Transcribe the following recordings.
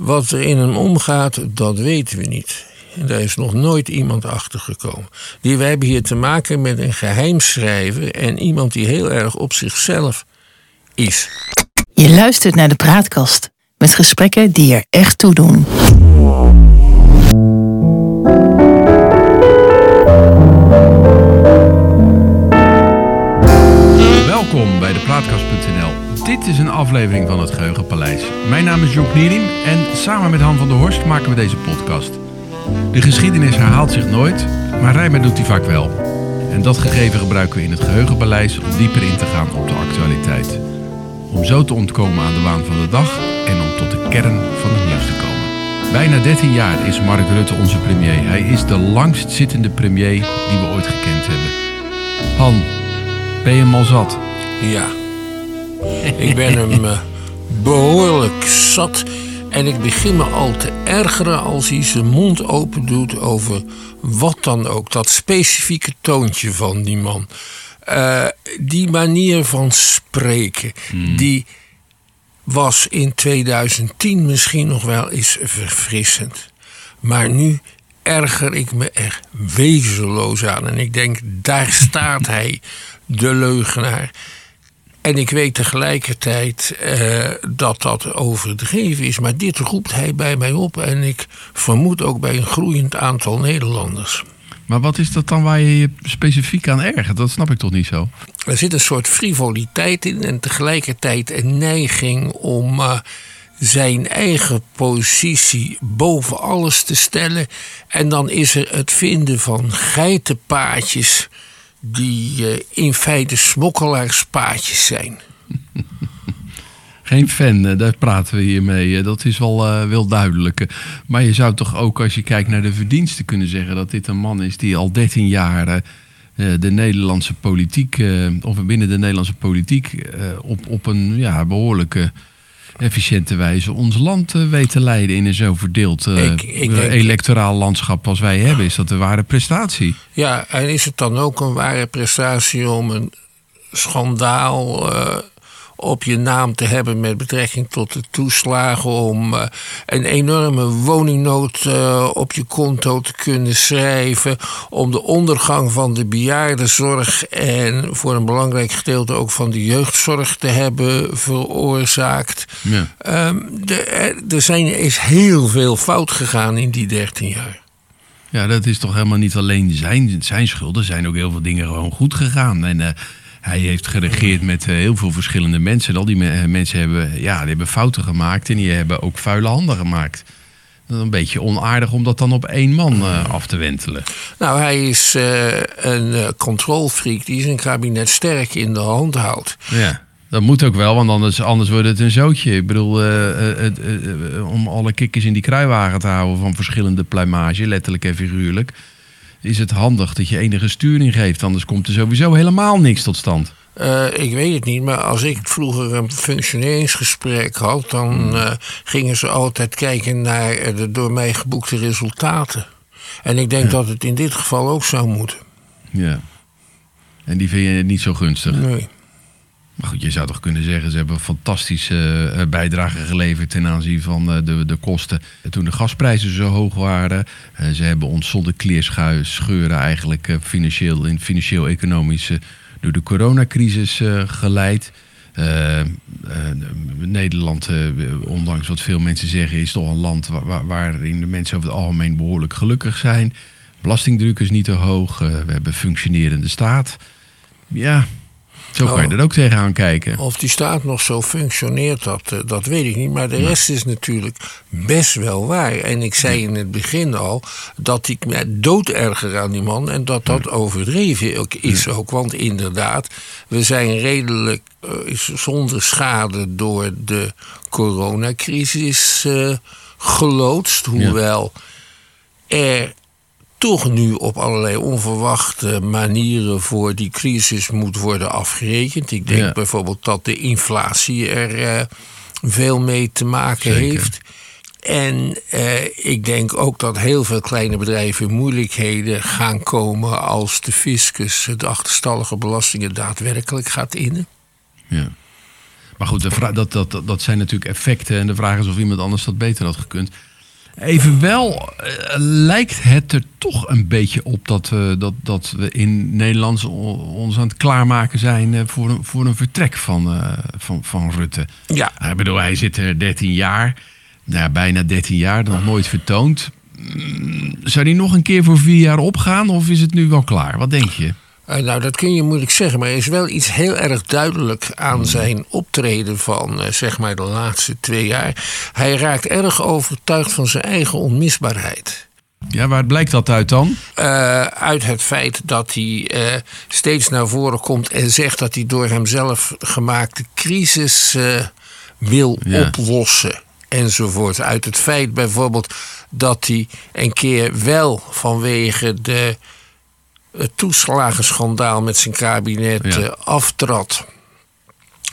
Wat er in hem omgaat, dat weten we niet. En daar is nog nooit iemand achter gekomen. Die, wij hebben hier te maken met een geheimschrijver en iemand die heel erg op zichzelf is. Je luistert naar de praatkast met gesprekken die er echt toe doen. Welkom bij de Praatkast.nl. Dit is een aflevering van het Geheugenpaleis. Mijn naam is John Knierim en samen met Han van der Horst maken we deze podcast. De geschiedenis herhaalt zich nooit, maar rijmen doet die vaak wel. En dat gegeven gebruiken we in het Geheugenpaleis om dieper in te gaan op de actualiteit. Om zo te ontkomen aan de waan van de dag en om tot de kern van het nieuws te komen. Bijna 13 jaar is Mark Rutte onze premier. Hij is de langstzittende premier die we ooit gekend hebben. Han, ben je hem al zat? Ja. Ik ben hem eh, behoorlijk zat. En ik begin me al te ergeren als hij zijn mond open doet over wat dan ook. Dat specifieke toontje van die man. Eh, die manier van spreken, die was in 2010 misschien nog wel eens verfrissend. Maar nu erger ik me er wezenloos aan. En ik denk, daar staat hij, de leugenaar. En ik weet tegelijkertijd eh, dat dat overdreven is. Maar dit roept hij bij mij op. En ik vermoed ook bij een groeiend aantal Nederlanders. Maar wat is dat dan waar je je specifiek aan ergert? Dat snap ik toch niet zo? Er zit een soort frivoliteit in en tegelijkertijd een neiging om uh, zijn eigen positie boven alles te stellen. En dan is er het vinden van geitenpaadjes die uh, in feite smokkelaarspaadjes zijn. Geen fan, daar praten we hier mee. Dat is wel, wel duidelijk. Maar je zou toch ook, als je kijkt naar de verdiensten, kunnen zeggen dat dit een man is die al 13 jaar de Nederlandse politiek, of binnen de Nederlandse politiek, op, op een ja, behoorlijke efficiënte wijze ons land weet te leiden in een zo verdeeld ik, ik denk, electoraal landschap als wij hebben. Is dat een ware prestatie? Ja, en is het dan ook een ware prestatie om een schandaal op je naam te hebben met betrekking tot de toeslagen, om uh, een enorme woningnood uh, op je konto te kunnen schrijven, om de ondergang van de bejaardenzorg en voor een belangrijk gedeelte ook van de jeugdzorg te hebben veroorzaakt. Ja. Um, er zijn, is heel veel fout gegaan in die 13 jaar. Ja, dat is toch helemaal niet alleen zijn, zijn schuld. Er zijn ook heel veel dingen gewoon goed gegaan. En uh, hij heeft geregeerd met uh, heel veel verschillende mensen. Al die me mensen hebben, ja, die hebben fouten gemaakt en die hebben ook vuile handen gemaakt. Dat is een beetje onaardig om dat dan op één man uh, af te wentelen. Nou, hij is uh, een controlfreak die zijn kabinet sterk in de hand houdt. Ja. Dat moet ook wel, want anders, anders wordt het een zootje. Ik bedoel, om alle kikkers in die kruiwagen te houden van verschillende pluimage, letterlijk en figuurlijk is het handig dat je enige sturing geeft. Anders komt er sowieso helemaal niks tot stand. Uh, ik weet het niet, maar als ik vroeger een functioneringsgesprek had, dan uh, gingen ze altijd kijken naar de door mij geboekte resultaten. En ik denk ja. dat het in dit geval ook zou moeten. Ja. En die vind je niet zo gunstig? Nee. Maar goed, je zou toch kunnen zeggen, ze hebben een fantastische uh, bijdrage geleverd ten aanzien van uh, de, de kosten. Toen de gasprijzen zo hoog waren, uh, ze hebben ons zonder kleerscheuren eigenlijk financieel, in financieel-economisch door de coronacrisis geleid. Nederland, ondanks wat veel mensen zeggen, is toch een land waar, waarin de mensen over het algemeen behoorlijk gelukkig zijn. Belastingdruk is niet te hoog, we hebben functionerende staat. Ja, zo kan je oh. er ook tegenaan kijken. Of die staat nog zo functioneert, dat, eh, dat weet ik niet. Maar de rest is natuurlijk best wel waar. En ik zei in het begin al dat ik me dood erger aan die man. En dat dat overdreven is ook. Want inderdaad, we zijn redelijk uh, zonder schade door de coronacrisis uh, geloodst. Hoewel er toch nu op allerlei onverwachte manieren voor die crisis moet worden afgerekend. Ik denk ja. bijvoorbeeld dat de inflatie er uh, veel mee te maken Zeker. heeft. En uh, ik denk ook dat heel veel kleine bedrijven in moeilijkheden gaan komen als de fiscus de achterstallige belastingen daadwerkelijk gaat innen. Ja. Maar goed, de dat, dat, dat zijn natuurlijk effecten. En de vraag is of iemand anders dat beter had gekund. Evenwel eh, lijkt het er toch een beetje op dat, we dat, dat we in Nederland ons aan het klaarmaken zijn eh, voor een, voor een vertrek van, eh, van, van Rutte. Ja, Ik bedoel, hij zit er 13 jaar, nou, ja, bijna 13 jaar, nog nooit vertoond. Mm, Zou hij nog een keer voor vier jaar opgaan of is het nu wel klaar? Wat denk je? Eh, nou, dat kun je moeilijk zeggen, maar er is wel iets heel erg duidelijk aan zijn optreden van eh, zeg maar de laatste twee jaar. Hij raakt erg overtuigd van zijn eigen onmisbaarheid. Ja, waar blijkt dat uit dan? Eh, uit het feit dat hij steeds naar voren komt en zegt dat hij door hemzelf gemaakte crisis wil Ja. oplossen. Enzovoort. Uit het feit bijvoorbeeld dat hij een keer wel vanwege de, het toeslagenschandaal met zijn kabinet Ja. eh, aftrad.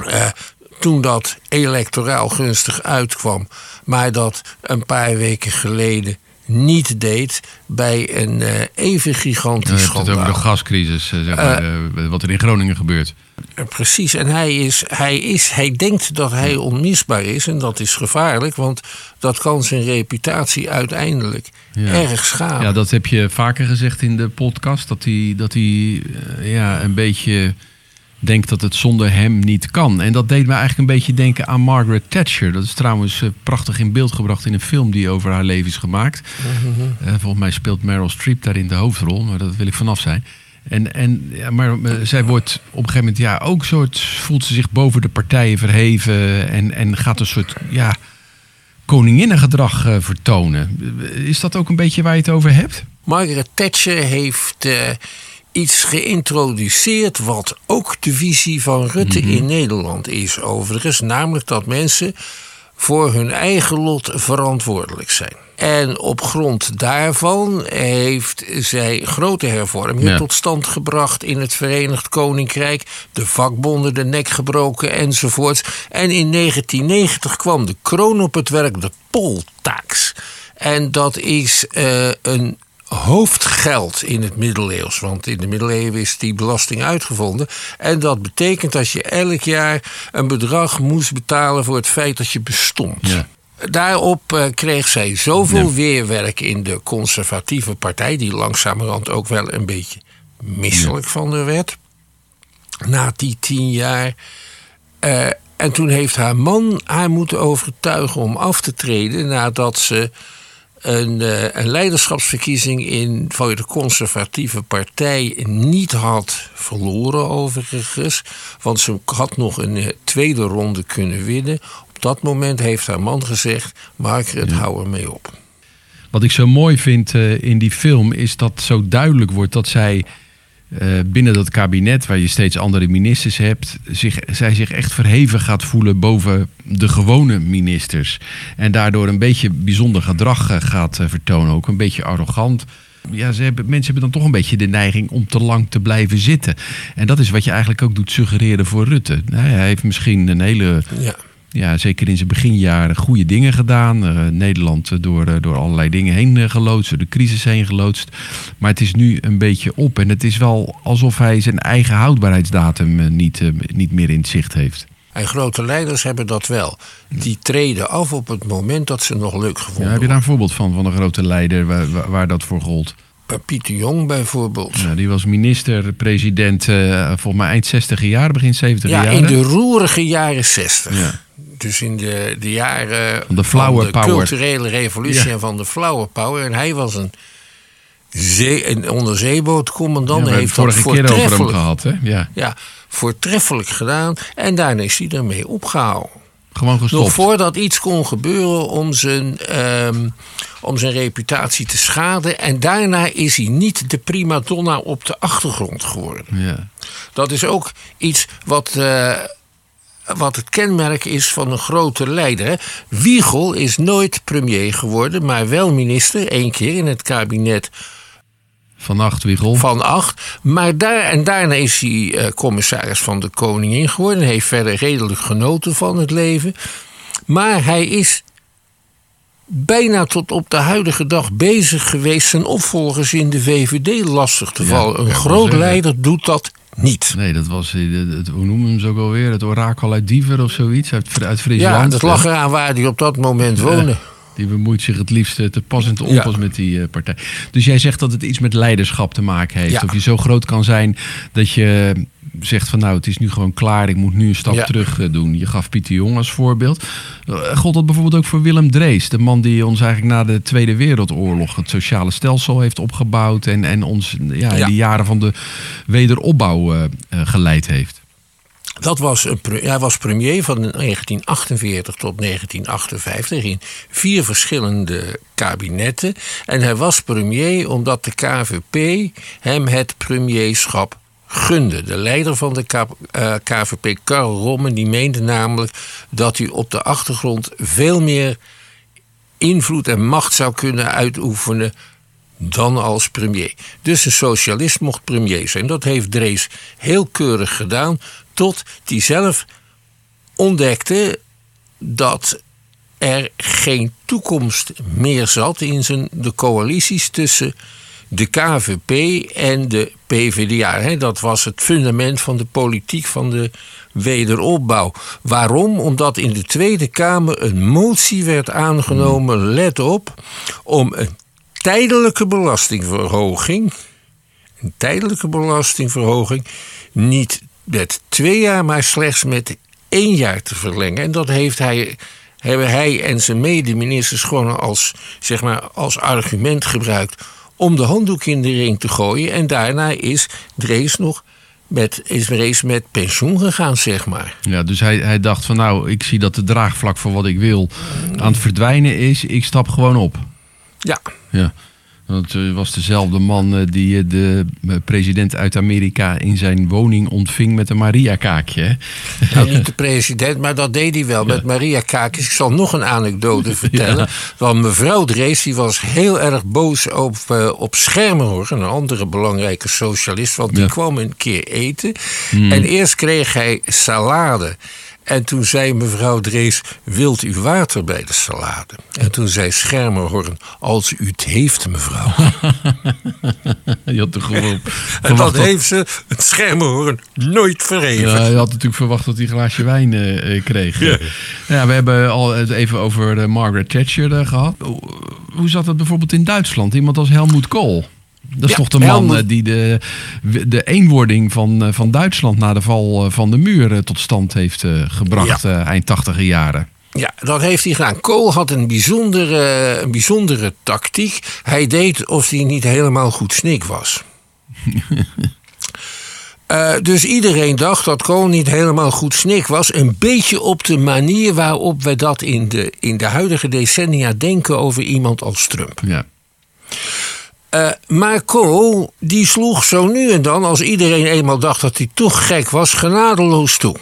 Eh, toen dat electoraal gunstig uitkwam, maar dat een paar weken geleden niet deed bij een eh, even gigantisch hebt het over schandaal. de gascrisis, eh, zeg maar, eh, wat er in Groningen gebeurt. Precies, en hij, is, hij, is, hij denkt dat hij onmisbaar is en dat is gevaarlijk, want dat kan zijn reputatie uiteindelijk Ja. erg schaden. Ja, dat heb je vaker gezegd in de podcast. Dat hij, dat hij ja, een beetje denkt dat het zonder hem niet kan. En dat deed me eigenlijk een beetje denken aan Margaret Thatcher. Dat is trouwens eh, prachtig in beeld gebracht in een film die over haar leven is gemaakt. Eh, volgens mij speelt Meryl Streep daarin de hoofdrol, maar dat wil ik vanaf zijn. En, en, ja, maar eh, zij wordt op een gegeven moment ja, ook soort, voelt ze zich boven de partijen verheven en, en gaat een soort ja, koninginnengedrag vertonen. Is dat ook een beetje waar je het over hebt? Margaret Thatcher heeft iets geïntroduceerd wat ook de visie van Rutte Mhm. in Nederland is overigens. Namelijk dat mensen voor hun eigen lot verantwoordelijk zijn. En op grond daarvan heeft zij grote hervormingen Ja. tot stand gebracht in het Verenigd Koninkrijk. De vakbonden de nek gebroken enzovoorts. En in 1990 kwam de kroon op het werk, de poltax. En dat is eh, een hoofdgeld in het middeleeuws. Want in de middeleeuwen is die belasting uitgevonden. En dat betekent dat je elk jaar een bedrag moest betalen voor het feit dat je bestond. Ja. Daarop eh, kreeg zij zoveel Ja. weerwerk in de conservatieve partij, die langzamerhand ook wel een beetje misselijk van haar werd. Na die tien jaar. Eh, en toen heeft haar man haar moeten overtuigen om af te treden nadat ze een, eh, een leiderschapsverkiezing in, van de conservatieve partij niet had verloren overigens. Want ze had nog een eh, tweede ronde kunnen winnen. Op dat moment heeft haar man gezegd, Margaret, hou ermee op. Wat ik zo mooi vind eh, in die film is dat zo duidelijk wordt dat zij eh, binnen dat kabinet, waar je steeds andere ministers hebt, zich, zij zich echt verheven gaat voelen boven de gewone ministers. En daardoor een beetje bijzonder gedrag eh, gaat eh, vertonen, ook een beetje arrogant. Ja, ze hebben, mensen hebben dan toch een beetje de neiging om te lang te blijven zitten. En dat is wat je eigenlijk ook doet suggereren voor Rutte. Nou, hij heeft misschien een hele Ja. Ja, zeker in zijn beginjaren goede dingen gedaan. Eh, Nederland eh, door, eh, door allerlei dingen heen geloodst, door de crisis heen geloodst. Maar het is nu een beetje op. En het is wel alsof hij zijn eigen houdbaarheidsdatum niet, niet meer in het zicht heeft. En grote leiders hebben dat wel. Die treden af op het moment dat ze nog leuk Ja, gevonden heb je daar een voorbeeld van, van een grote leider waar, dat voor gold? Pieter Jong bijvoorbeeld. Ja, die was minister-president eh, volgens mij eind 60 jaar, begin 70 Ja, jaar. in de roerige jaren zestig. Ja. Dus in de, de jaren Van de flower de power. culturele revolutie Ja. en van de flower power. En hij was een, zee, een onderzeebootcommandant. heeft dat keer over hem voortreffelijk, gehad. Hè? Ja, ja, voortreffelijk gedaan. En daarna is hij ermee opgehouden. gewoon Nog gestopt. voordat iets kon gebeuren om zijn, ehm, om zijn reputatie te schaden. En daarna is hij niet de prima donna op de achtergrond geworden. Ja. Dat is ook iets wat, eh, wat het kenmerk is van een grote leider. hè. Wiegel is nooit premier geworden, maar wel minister. één keer in het kabinet Van Achtwiegel. van acht. Maar daar, en daarna is hij eh, commissaris van de Koningin geworden. Hij heeft verder redelijk genoten van het leven. Maar hij is bijna tot op de huidige dag bezig geweest... zijn opvolgers in de VVD lastig te vallen. Een groot leider doet dat niet. Nee, dat was, eh, het, hoe noemen we hem ook alweer? Het orakel uit Diever of zoiets, uit, uit Friesland. Ja, dat lag eraan waar hij op dat moment woonde. Die bemoeit zich het liefst te pas en te onpas met die uh, partij. Dus jij zegt dat het iets met leiderschap te maken heeft. Of je zo groot kan zijn dat je zegt van nou, het is nu gewoon klaar. Ik moet nu een stap terug uh, doen. Je gaf Pieter Jong als voorbeeld. God dat bijvoorbeeld ook voor Willem Drees. De man die ons eigenlijk na de Tweede Wereldoorlog het sociale stelsel heeft opgebouwd. En, en ons ja, in de jaren van de wederopbouw geleid heeft. Dat was een, hij was premier van 1948 tot 1958 in vier verschillende kabinetten. En hij was premier omdat de KVP hem het premierschap gunde. De leider van de KVP, eh, Karl Rommen, die meende namelijk dat hij op de achtergrond veel meer invloed en macht zou kunnen uitoefenen dan als premier. Dus een socialist mocht premier zijn. Dat heeft Drees heel keurig gedaan tot hij zelf ontdekte dat er geen toekomst meer zat in zijn, de coalities tussen de KVP en de PvdA. Dat was het fundament van de politiek van de wederopbouw. Waarom? Omdat in de Tweede Kamer een motie werd aangenomen, let op, om een tijdelijke belastingverhoging, een tijdelijke belastingverhoging, niet met twee jaar, maar slechts met één jaar te verlengen. En dat heeft hij, hebben hij en zijn medeministers gewoon als, zeg maar, als argument gebruikt om de handdoek in de ring te gooien. En daarna is Drees nog met, is Drees met pensioen gegaan, zeg maar. Ja, dus hij, hij dacht van nou, ik zie dat de draagvlak voor wat ik wil aan het verdwijnen is. Ik stap gewoon op. Ja. Ja. Dat eh, was dezelfde man eh, die eh, de president uit Amerika in zijn woning ontving met een Maria-kaakje. Nou, niet de president, maar dat deed hij wel met Maria-kaakjes. Ik zal nog een anekdote vertellen. Ja. Want mevrouw Drees die was heel erg boos op, op Schermerhorst, een andere belangrijke socialist. Want die kwam een keer eten. Hmm. En eerst kreeg hij salade. En toen zei mevrouw Drees, wilt u water bij de salade? En toen zei Schermerhorn, als u het heeft mevrouw. je had toch gewoon en dat, heeft ze, het Schermerhorn, nooit verheven. Ja, je had natuurlijk verwacht dat hij een glaasje wijn uh, kreeg. Ja. ja. we hebben al het even over uh, Margaret Thatcher uh, gehad. Hoe zat dat bijvoorbeeld in Duitsland? Iemand als Helmut Kohl. Dat is toch de man die de, de eenwording van, eh, van Duitsland na de val eh, van de muur eh, tot stand heeft gebracht eind tachtiger jaren. Ja, dat heeft hij gedaan. Kool had een bijzondere, een bijzondere tactiek. Hij deed of hij niet helemaal goed snik was. Uh, dus iedereen dacht dat Kool niet helemaal goed snik was. Een beetje op de manier waarop we dat in de, in de huidige decennia denken over iemand als Trump. Ja. Uh, maar Kool, die sloeg zo nu en dan, als iedereen eenmaal dacht dat hij toch gek was, genadeloos toe.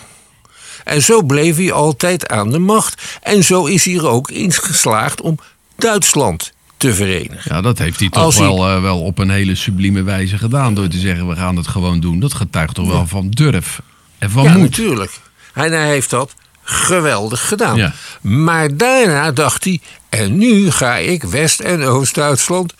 En zo bleef hij altijd aan de macht. En zo is hij er ook in geslaagd om Duitsland te verenigen. Ja, dat heeft hij toch wel, hij... Uh, wel op een hele sublieme wijze gedaan. Door te zeggen, we gaan het gewoon doen. Dat getuigt toch wel van durf en van ja, moed. natuurlijk. Hij, hij heeft dat geweldig gedaan. Ja. Maar daarna dacht hij, en nu ga ik West- en Oost-Duitsland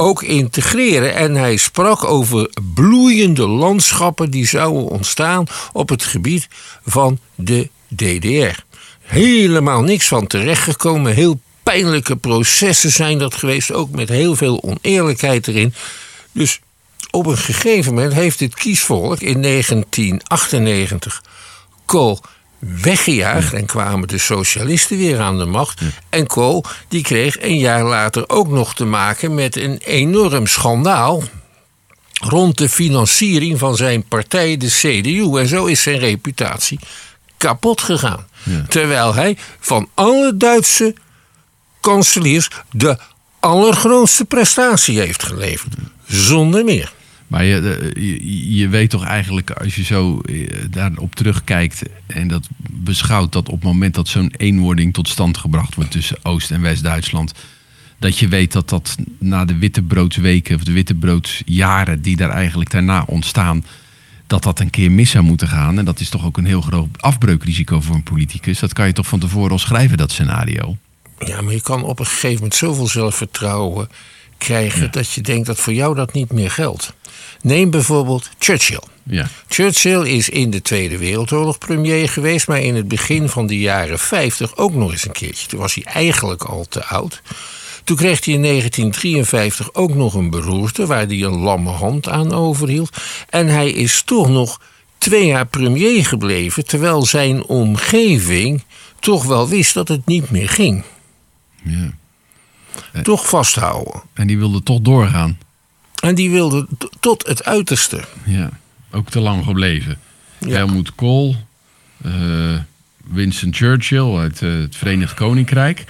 ook integreren. En hij sprak over bloeiende landschappen die zouden ontstaan op het gebied van de DDR. Helemaal niks van terechtgekomen. Heel pijnlijke processen zijn dat geweest, ook met heel veel oneerlijkheid erin. Dus op een gegeven moment heeft het kiesvolk in 1998 Kool weggejaagd en kwamen de socialisten weer aan de macht. En Kool die kreeg een jaar later ook nog te maken met een enorm schandaal rond de financiering van zijn partij, de CDU. En zo is zijn reputatie kapot gegaan. Terwijl hij van alle Duitse kanseliers de allergrootste prestatie heeft geleverd. Zonder meer. Maar je, je, je, weet toch eigenlijk, als je zo eh, daarop terugkijkt en dat beschouwt, dat op het moment dat zo'n eenwording tot stand gebracht wordt tussen Oost- en West-Duitsland, dat je weet dat dat na de wittebroodsweken of de wittebroodsjaren die daar eigenlijk daarna ontstaan, dat dat een keer mis zou moeten gaan. En dat is toch ook een heel groot afbreukrisico voor een politicus. Dat kan je toch van tevoren al schrijven, dat scenario. Ja, maar je kan op een gegeven moment zoveel zelfvertrouwen krijgen dat je denkt dat voor jou dat niet meer geldt. Neem bijvoorbeeld Churchill. Ja. Churchill is in de Tweede Wereldoorlog premier geweest, maar in het begin van de jaren 50 ook nog eens een keertje. Toen was hij eigenlijk al te oud. Toen kreeg hij in 1953 ook nog een beroerte waar hij een lamme hand aan overhield. En hij is toch nog twee jaar premier gebleven, terwijl zijn omgeving toch wel wist dat het niet meer ging. ja. Toch vasthouden. En die wilde toch doorgaan. En die wilde tot het uiterste. Ja. Ook te lang gebleven. Ja. Helmut Kohl. eh, Winston Churchill uit eh, het Verenigd Koninkrijk.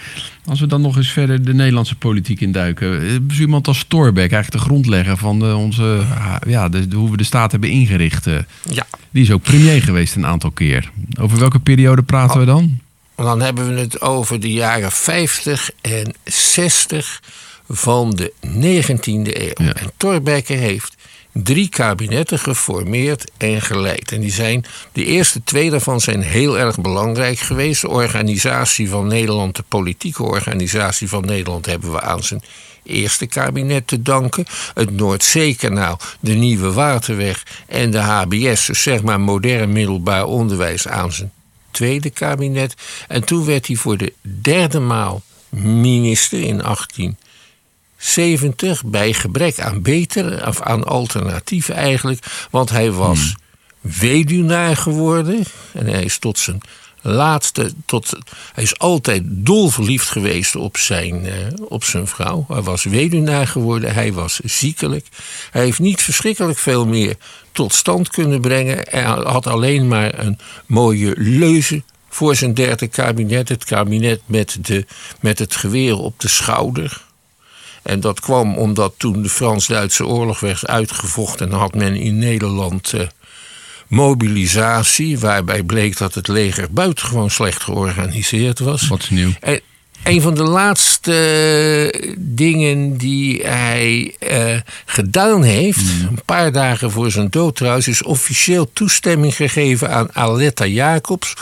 Als we dan nog eens verder de Nederlandse politiek induiken. eh, is iemand als Thorbecke eigenlijk de grondlegger van de, onze, ah, ja, de, hoe we de staat hebben ingericht. eh. Ja. Die is ook premier geweest een aantal keer. Over welke periode praten we dan? Dan hebben we het over de jaren 50 en 60 van de 19e eeuw. Ja. En Thorbecke heeft drie kabinetten geformeerd en geleid. En die zijn, de eerste twee daarvan zijn heel erg belangrijk geweest. De organisatie van Nederland, de politieke organisatie van Nederland, hebben we aan zijn eerste kabinet te danken. Het Noordzeekanaal, de Nieuwe Waterweg en de HBS, dus zeg maar modern middelbaar onderwijs, aan zijn tweede kabinet. En toen werd hij voor de derde maal minister in 1870 bij gebrek aan betere, of aan alternatieven eigenlijk. Want hij was weduwnaar geworden en hij is tot zijn laatste, tot, hij is altijd dolverliefd geweest op zijn, eh, op zijn vrouw. Hij was weduwnaar geworden, hij was ziekelijk. Hij heeft niet verschrikkelijk veel meer tot stand kunnen brengen. Hij had alleen maar een mooie leuze voor zijn derde kabinet. Het kabinet met, de, met het geweer op de schouder. En dat kwam omdat toen de Frans-Duitse oorlog werd uitgevochten... had men in Nederland eh, mobilisatie... waarbij bleek dat het leger buitengewoon slecht georganiseerd was. Wat nieuw? En een van de laatste dingen die hij eh, gedaan heeft, een paar dagen voor zijn dood trouwens, is officieel toestemming gegeven aan Aletta Jacobs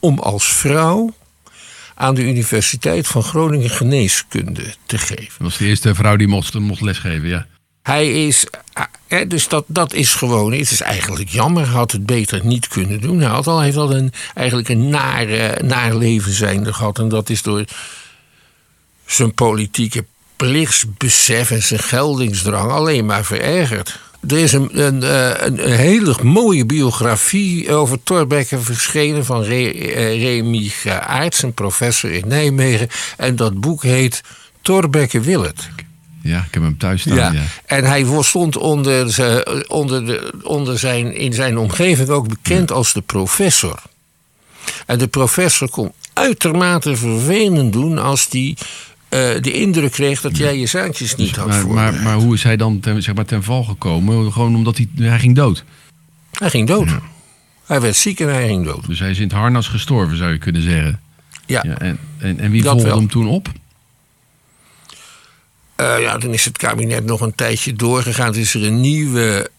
om als vrouw aan de Universiteit van Groningen geneeskunde te geven. Dat was de eerste vrouw die mocht, mocht lesgeven, ja. Hij is, dus dat, dat is gewoon, het is eigenlijk jammer, hij had het beter niet kunnen doen. Hij had al, heeft al een, eigenlijk een naar, eh, naar leven zijnde gehad en dat is door zijn politieke plichtsbesef en zijn geldingsdrang alleen maar verergerd. Er is een, een, eh, een, een hele mooie biografie over Thorbecke verschenen van Re, eh, Remy Aerts, een professor in Nijmegen. En dat boek heet Thorbecke wil het. Ja, ik heb hem thuis staan, ja. En hij stond onder, ze- onder, de, onder zijn, in zijn omgeving ook bekend als de professor. En de professor kon uitermate vervelend doen als die de indruk kreeg dat jij je zaakjes niet had Maar, maar, voorbereid. maar hoe is hij dan ten, zeg maar, ten val gekomen? Gewoon omdat hij, hij ging dood. Hij ging dood. Hij werd ziek en hij ging dood. Dus hij is in het harnas gestorven, zou je kunnen zeggen. Ja. Ja, en, en, en wie Dat volgde wel. hem toen op? Eh, ja, toen is het kabinet nog een tijdje doorgegaan. Toen is er een nieuwe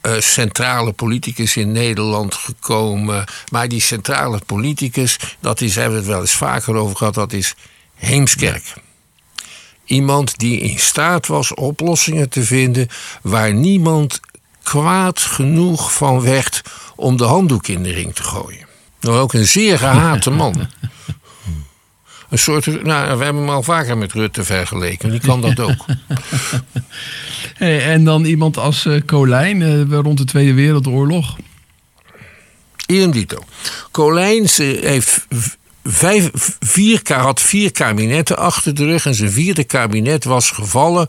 eh, centrale politicus in Nederland gekomen. Maar die centrale politicus, dat is, hebben we het wel eens vaker over gehad, dat is Heemskerk. Iemand die in staat was oplossingen te vinden waar niemand kwaad genoeg van werd om de handdoek in de ring te gooien. Nou, ook een zeer gehate man. Een soort, nou, we hebben hem al vaker met Rutte vergeleken. Die kan dat ook. Hey, en dan iemand als eh, Colijn eh, rond de Tweede Wereldoorlog. Idem dito. Colijn heeft vijf, vier, had vier kabinetten achter de rug. En zijn vierde kabinet was gevallen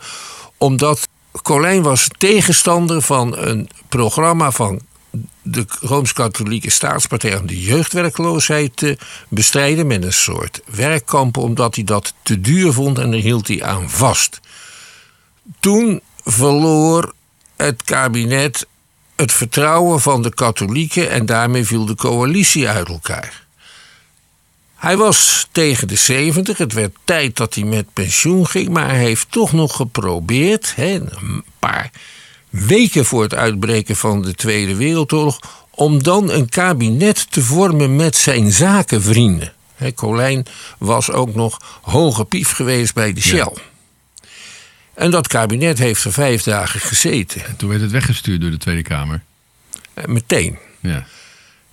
omdat Colijn was tegenstander van een programma van de Rooms-Katholieke Staatspartij om de jeugdwerkloosheid te bestrijden met een soort werkkampen, omdat hij dat te duur vond en daar hield hij aan vast. Toen verloor het kabinet het vertrouwen van de katholieken en daarmee viel de coalitie uit elkaar. Hij was tegen de 70, het werd tijd dat hij met pensioen ging, maar hij heeft toch nog geprobeerd, hè, een paar weken voor het uitbreken van de Tweede Wereldoorlog, om dan een kabinet te vormen met zijn zakenvrienden. Hè, Colijn was ook nog hoge pief geweest bij de Shell. En dat kabinet heeft er vijf dagen gezeten. En toen werd het weggestuurd door de Tweede Kamer. Eh, Meteen. Ja.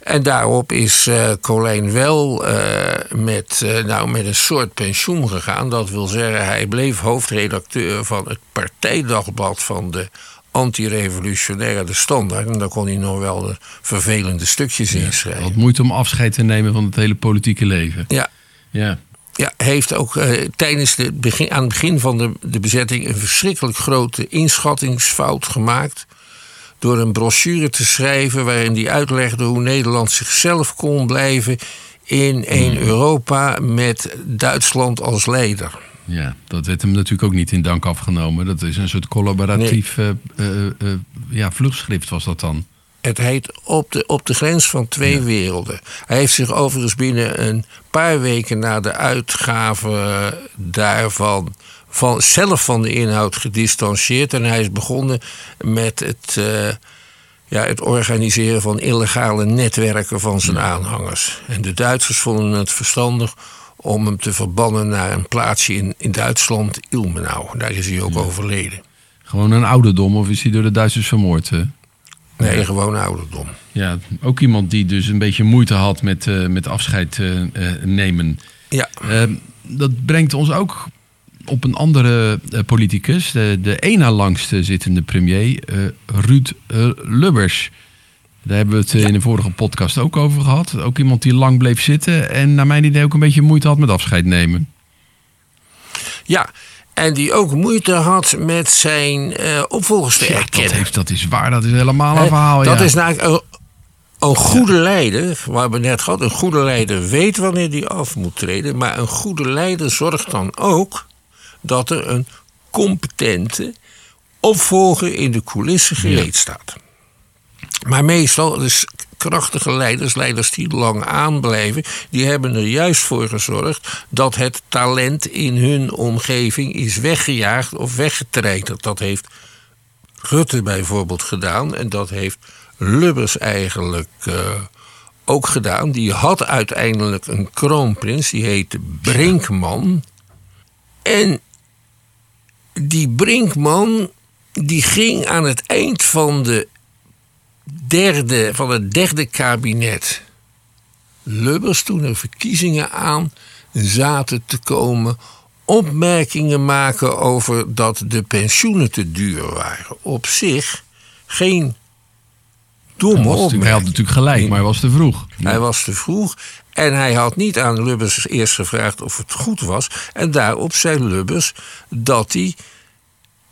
En daarop is eh Colijn wel eh, met, eh, nou, met een soort pensioen gegaan. Dat wil zeggen, hij bleef hoofdredacteur van het partijdagblad van de antirevolutionaire De Standaard. En daar kon hij nog wel de vervelende stukjes in schrijven. Wat moeite om afscheid te nemen van het hele politieke leven. Ja, Ja. ja, heeft ook tijdens de begin, aan het begin van de, de bezetting een verschrikkelijk grote inschattingsfout gemaakt. Door een brochure te schrijven waarin hij uitlegde hoe Nederland zichzelf kon blijven in een Europa met Duitsland als leider. ja, dat werd hem natuurlijk ook niet in dank afgenomen. Dat is een soort collaboratief eh, eh, eh, ja, vluchtschrift was dat dan. Het heet op de, op de grens van twee werelden. Hij heeft zich overigens binnen een paar weken na de uitgave daarvan van, zelf van de inhoud gedistanceerd. En hij is begonnen met het, eh, ja, het organiseren van illegale netwerken van zijn aanhangers. En de Duitsers vonden het verstandig om hem te verbannen naar een plaatsje in, in Duitsland, Ilmenau. Daar is hij ook overleden. Gewoon een ouderdom of is hij door de Duitsers vermoord? eh? Nee, gewoon ouderdom. Ja, ook iemand die dus een beetje moeite had met, eh, met afscheid eh, nemen. Ja, Eh, dat brengt ons ook op een andere eh, politicus, de, de één na langste zittende premier, eh, Ruud eh, Lubbers. Daar hebben we het in de vorige podcast ook over gehad. Ook iemand die lang bleef zitten en naar mijn idee ook een beetje moeite had met afscheid nemen. Ja, en die ook moeite had met zijn eh, opvolgers te Ja, dat, erkennen. heeft, dat is waar, dat is helemaal een verhaal. dat ja. is namelijk een, een goede leider, waar we net gehad, een goede leider weet wanneer hij af moet treden, maar een goede leider zorgt dan ook dat er een competente opvolger in de coulissen gereed staat. Maar meestal, dus krachtige leiders, leiders die lang aanblijven, die hebben er juist voor gezorgd dat het talent in hun omgeving is weggejaagd of weggetreiterd. Dat heeft Rutte bijvoorbeeld gedaan en dat heeft Lubbers eigenlijk eh, ook gedaan. Die had uiteindelijk een kroonprins, die heette Brinkman. En die Brinkman, die ging aan het eind van, de derde, van het derde kabinet Lubbers, toen er verkiezingen aan zaten te komen, opmerkingen maken over dat de pensioenen te duur waren. Op zich geen domme natuurlijk- hij had opmerking. natuurlijk gelijk, maar hij was te vroeg. Hij was te vroeg en hij had niet aan Lubbers eerst gevraagd of het goed was. En daarop zei Lubbers dat hij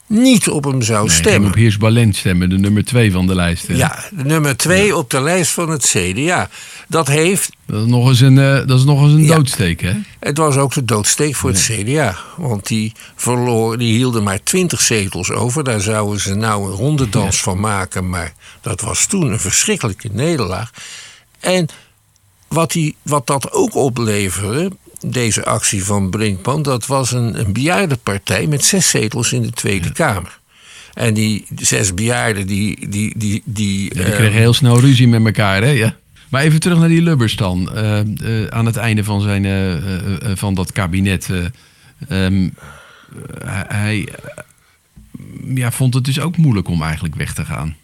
niet op hem zou Nee, stemmen. op Heers Balent stemmen, de nummer twee van de lijst. hè. Ja, de nummer twee op de lijst van het CDA. Dat heeft, Dat is nog eens een, eh, dat is nog eens een Ja. doodsteek, hè? het was ook de doodsteek voor het CDA. Want die verloor, die hielden maar twintig zetels over. Daar zouden ze nou een rondedans van maken. Maar dat was toen een verschrikkelijke nederlaag. En wat, die, wat dat ook opleverde, deze actie van Brinkman, dat was een, een bejaardenpartij met zes zetels in de Tweede Kamer. En die zes bejaarden, die. die, die, die, Ja, die eh, kregen heel snel ruzie met elkaar, hè? Ja. Maar even terug naar die Lubbers dan. Eh, eh, aan het einde van, zijn, eh, van dat kabinet. eh, ehm, hij ja, vond het dus ook moeilijk om eigenlijk weg te gaan.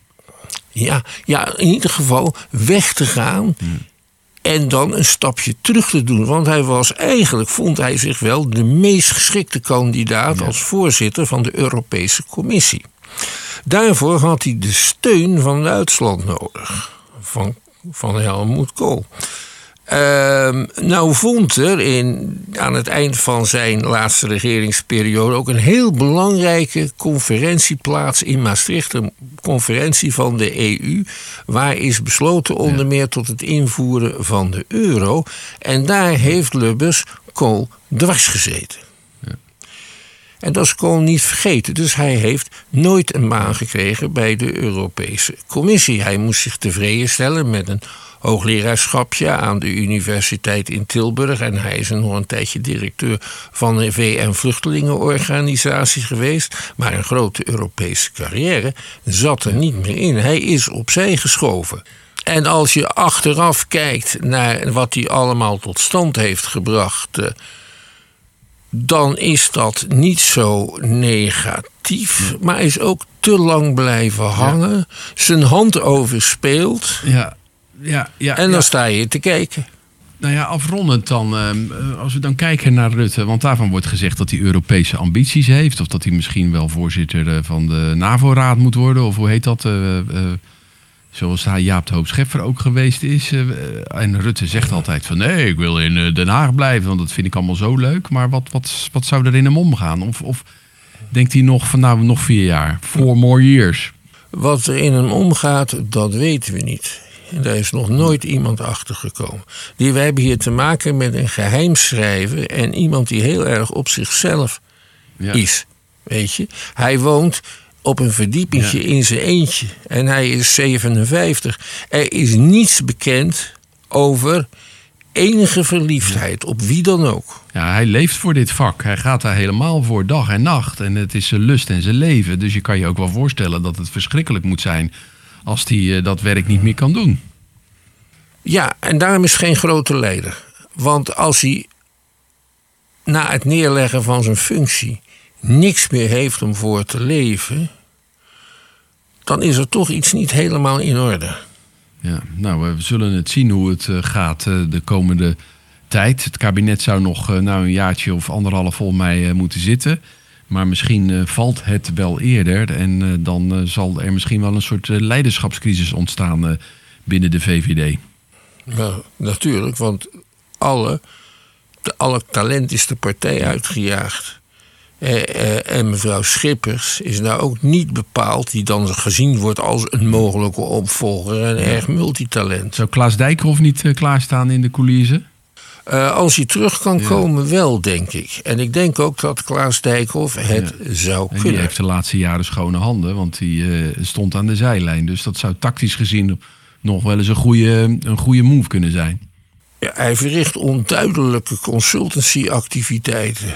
Ja, ja, in ieder geval weg te gaan. En dan een stapje terug te doen. Want hij was eigenlijk, vond hij zich wel de meest geschikte kandidaat als voorzitter van de Europese Commissie. Daarvoor had hij de steun van Duitsland nodig. Van, van Helmut Kool. Ehm, nou vond er in, aan het eind van zijn laatste regeringsperiode ook een heel belangrijke conferentie plaats in Maastricht. Een conferentie van de EU, waar is besloten onder meer tot het invoeren van de euro. En daar heeft Lubbers Kool dwars gezeten. En dat is Kool niet vergeten. Dus hij heeft nooit een baan gekregen bij de Europese Commissie. Hij moest zich tevreden stellen met een hoogleraarschapje aan de universiteit in Tilburg. En hij is nog een tijdje directeur van een VN-vluchtelingenorganisatie geweest. Maar een grote Europese carrière zat er niet meer in. Hij is opzij geschoven. En als je achteraf kijkt naar wat hij allemaal tot stand heeft gebracht. eh, dan is dat niet zo negatief, maar is ook te lang blijven hangen. Zijn hand overspeelt. Ja, ja, ja. En dan ja. sta je te kijken. Nou ja, afrondend dan, ehm, eh, als we dan kijken naar Rutte, want daarvan wordt gezegd dat hij Europese ambities heeft, of dat hij misschien wel voorzitter eh, van de NAVO-raad moet worden, of hoe heet dat? eh, zoals hij Jaap de Hoop Scheffer ook geweest is. en Rutte zegt altijd van nee, ik wil in Den Haag blijven, want dat vind ik allemaal zo leuk. Maar wat, wat, wat zou er in hem omgaan? Of, of denkt hij nog van nou, nog vier jaar, four more years? Wat er in hem omgaat, dat weten we niet. En daar is nog nooit iemand achter gekomen. Die, wij hebben hier te maken met een geheimschrijver en iemand die heel erg op zichzelf Ja. is. Weet je? Hij woont op een verdiepingje in zijn eentje en hij is 57. Er is niets bekend over enige verliefdheid op wie dan ook. Ja, hij leeft voor dit vak. Hij gaat daar helemaal voor dag en nacht. En het is zijn lust en zijn leven. Dus je kan je ook wel voorstellen dat het verschrikkelijk moet zijn als hij eh, dat werk niet meer kan doen. Ja, en daarom is geen grote leider. Want als hij na het neerleggen van zijn functie niks meer heeft om voor te leven, dan is er toch iets niet helemaal in orde. Ja, nou, we zullen het zien hoe het eh, gaat eh, de komende tijd. Het kabinet zou nog eh, nou een jaartje of anderhalf volgens mij eh, moeten zitten. Maar misschien eh, valt het wel eerder. En eh, dan eh, zal er misschien wel een soort leiderschapscrisis ontstaan binnen de VVD. Ja, natuurlijk, want alle, de, alle talent is de partij uitgejaagd. Eh, eh, en mevrouw Schippers is nou ook niet bepaald, die dan gezien wordt als een mogelijke opvolger en erg multitalent. Zou Klaas Dijkhoff niet klaarstaan in de coulissen? Eh, als hij terug kan komen, wel, denk ik. En ik denk ook dat Klaas Dijkhoff het zou En die kunnen. heeft de laatste jaren schone handen, want die eh, stond aan de zijlijn. Dus dat zou tactisch gezien nog wel eens een goede, een goede move kunnen zijn. Ja, hij verricht onduidelijke consultancyactiviteiten.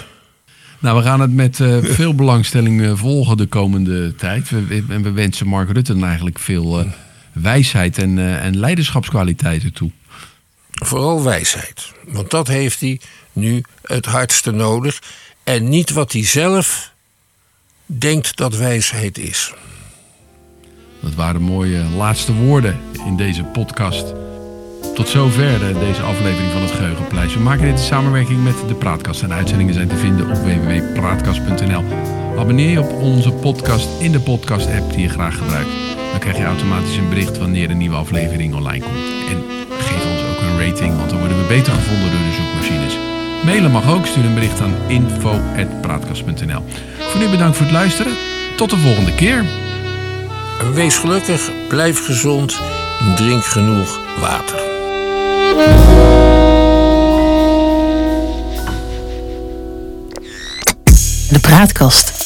Nou, we gaan het met eh, veel belangstelling volgen de komende tijd. We, we- en we wensen Mark Rutte dan eigenlijk veel wijsheid en, en leiderschapskwaliteiten toe. Vooral wijsheid. Want dat heeft hij nu het hardste nodig. En niet wat hij zelf denkt dat wijsheid is. Dat waren mooie laatste woorden in deze podcast. Tot zover eh, deze aflevering van het Geheugenpleis. We maken dit in samenwerking met de Praatkast. En uitzendingen zijn te vinden op www.praatkast.nl. Abonneer je op onze podcast in de podcast-app die je graag gebruikt. Dan krijg je automatisch een bericht wanneer een nieuwe aflevering online komt. En geef een rating, want dan worden we beter gevonden door de zoekmachines. Mailen mag ook. Stuur een bericht aan info.praatkast.nl. Voor nu bedankt voor het luisteren. Tot de volgende keer. Wees gelukkig, blijf gezond en drink genoeg water. De praatkast.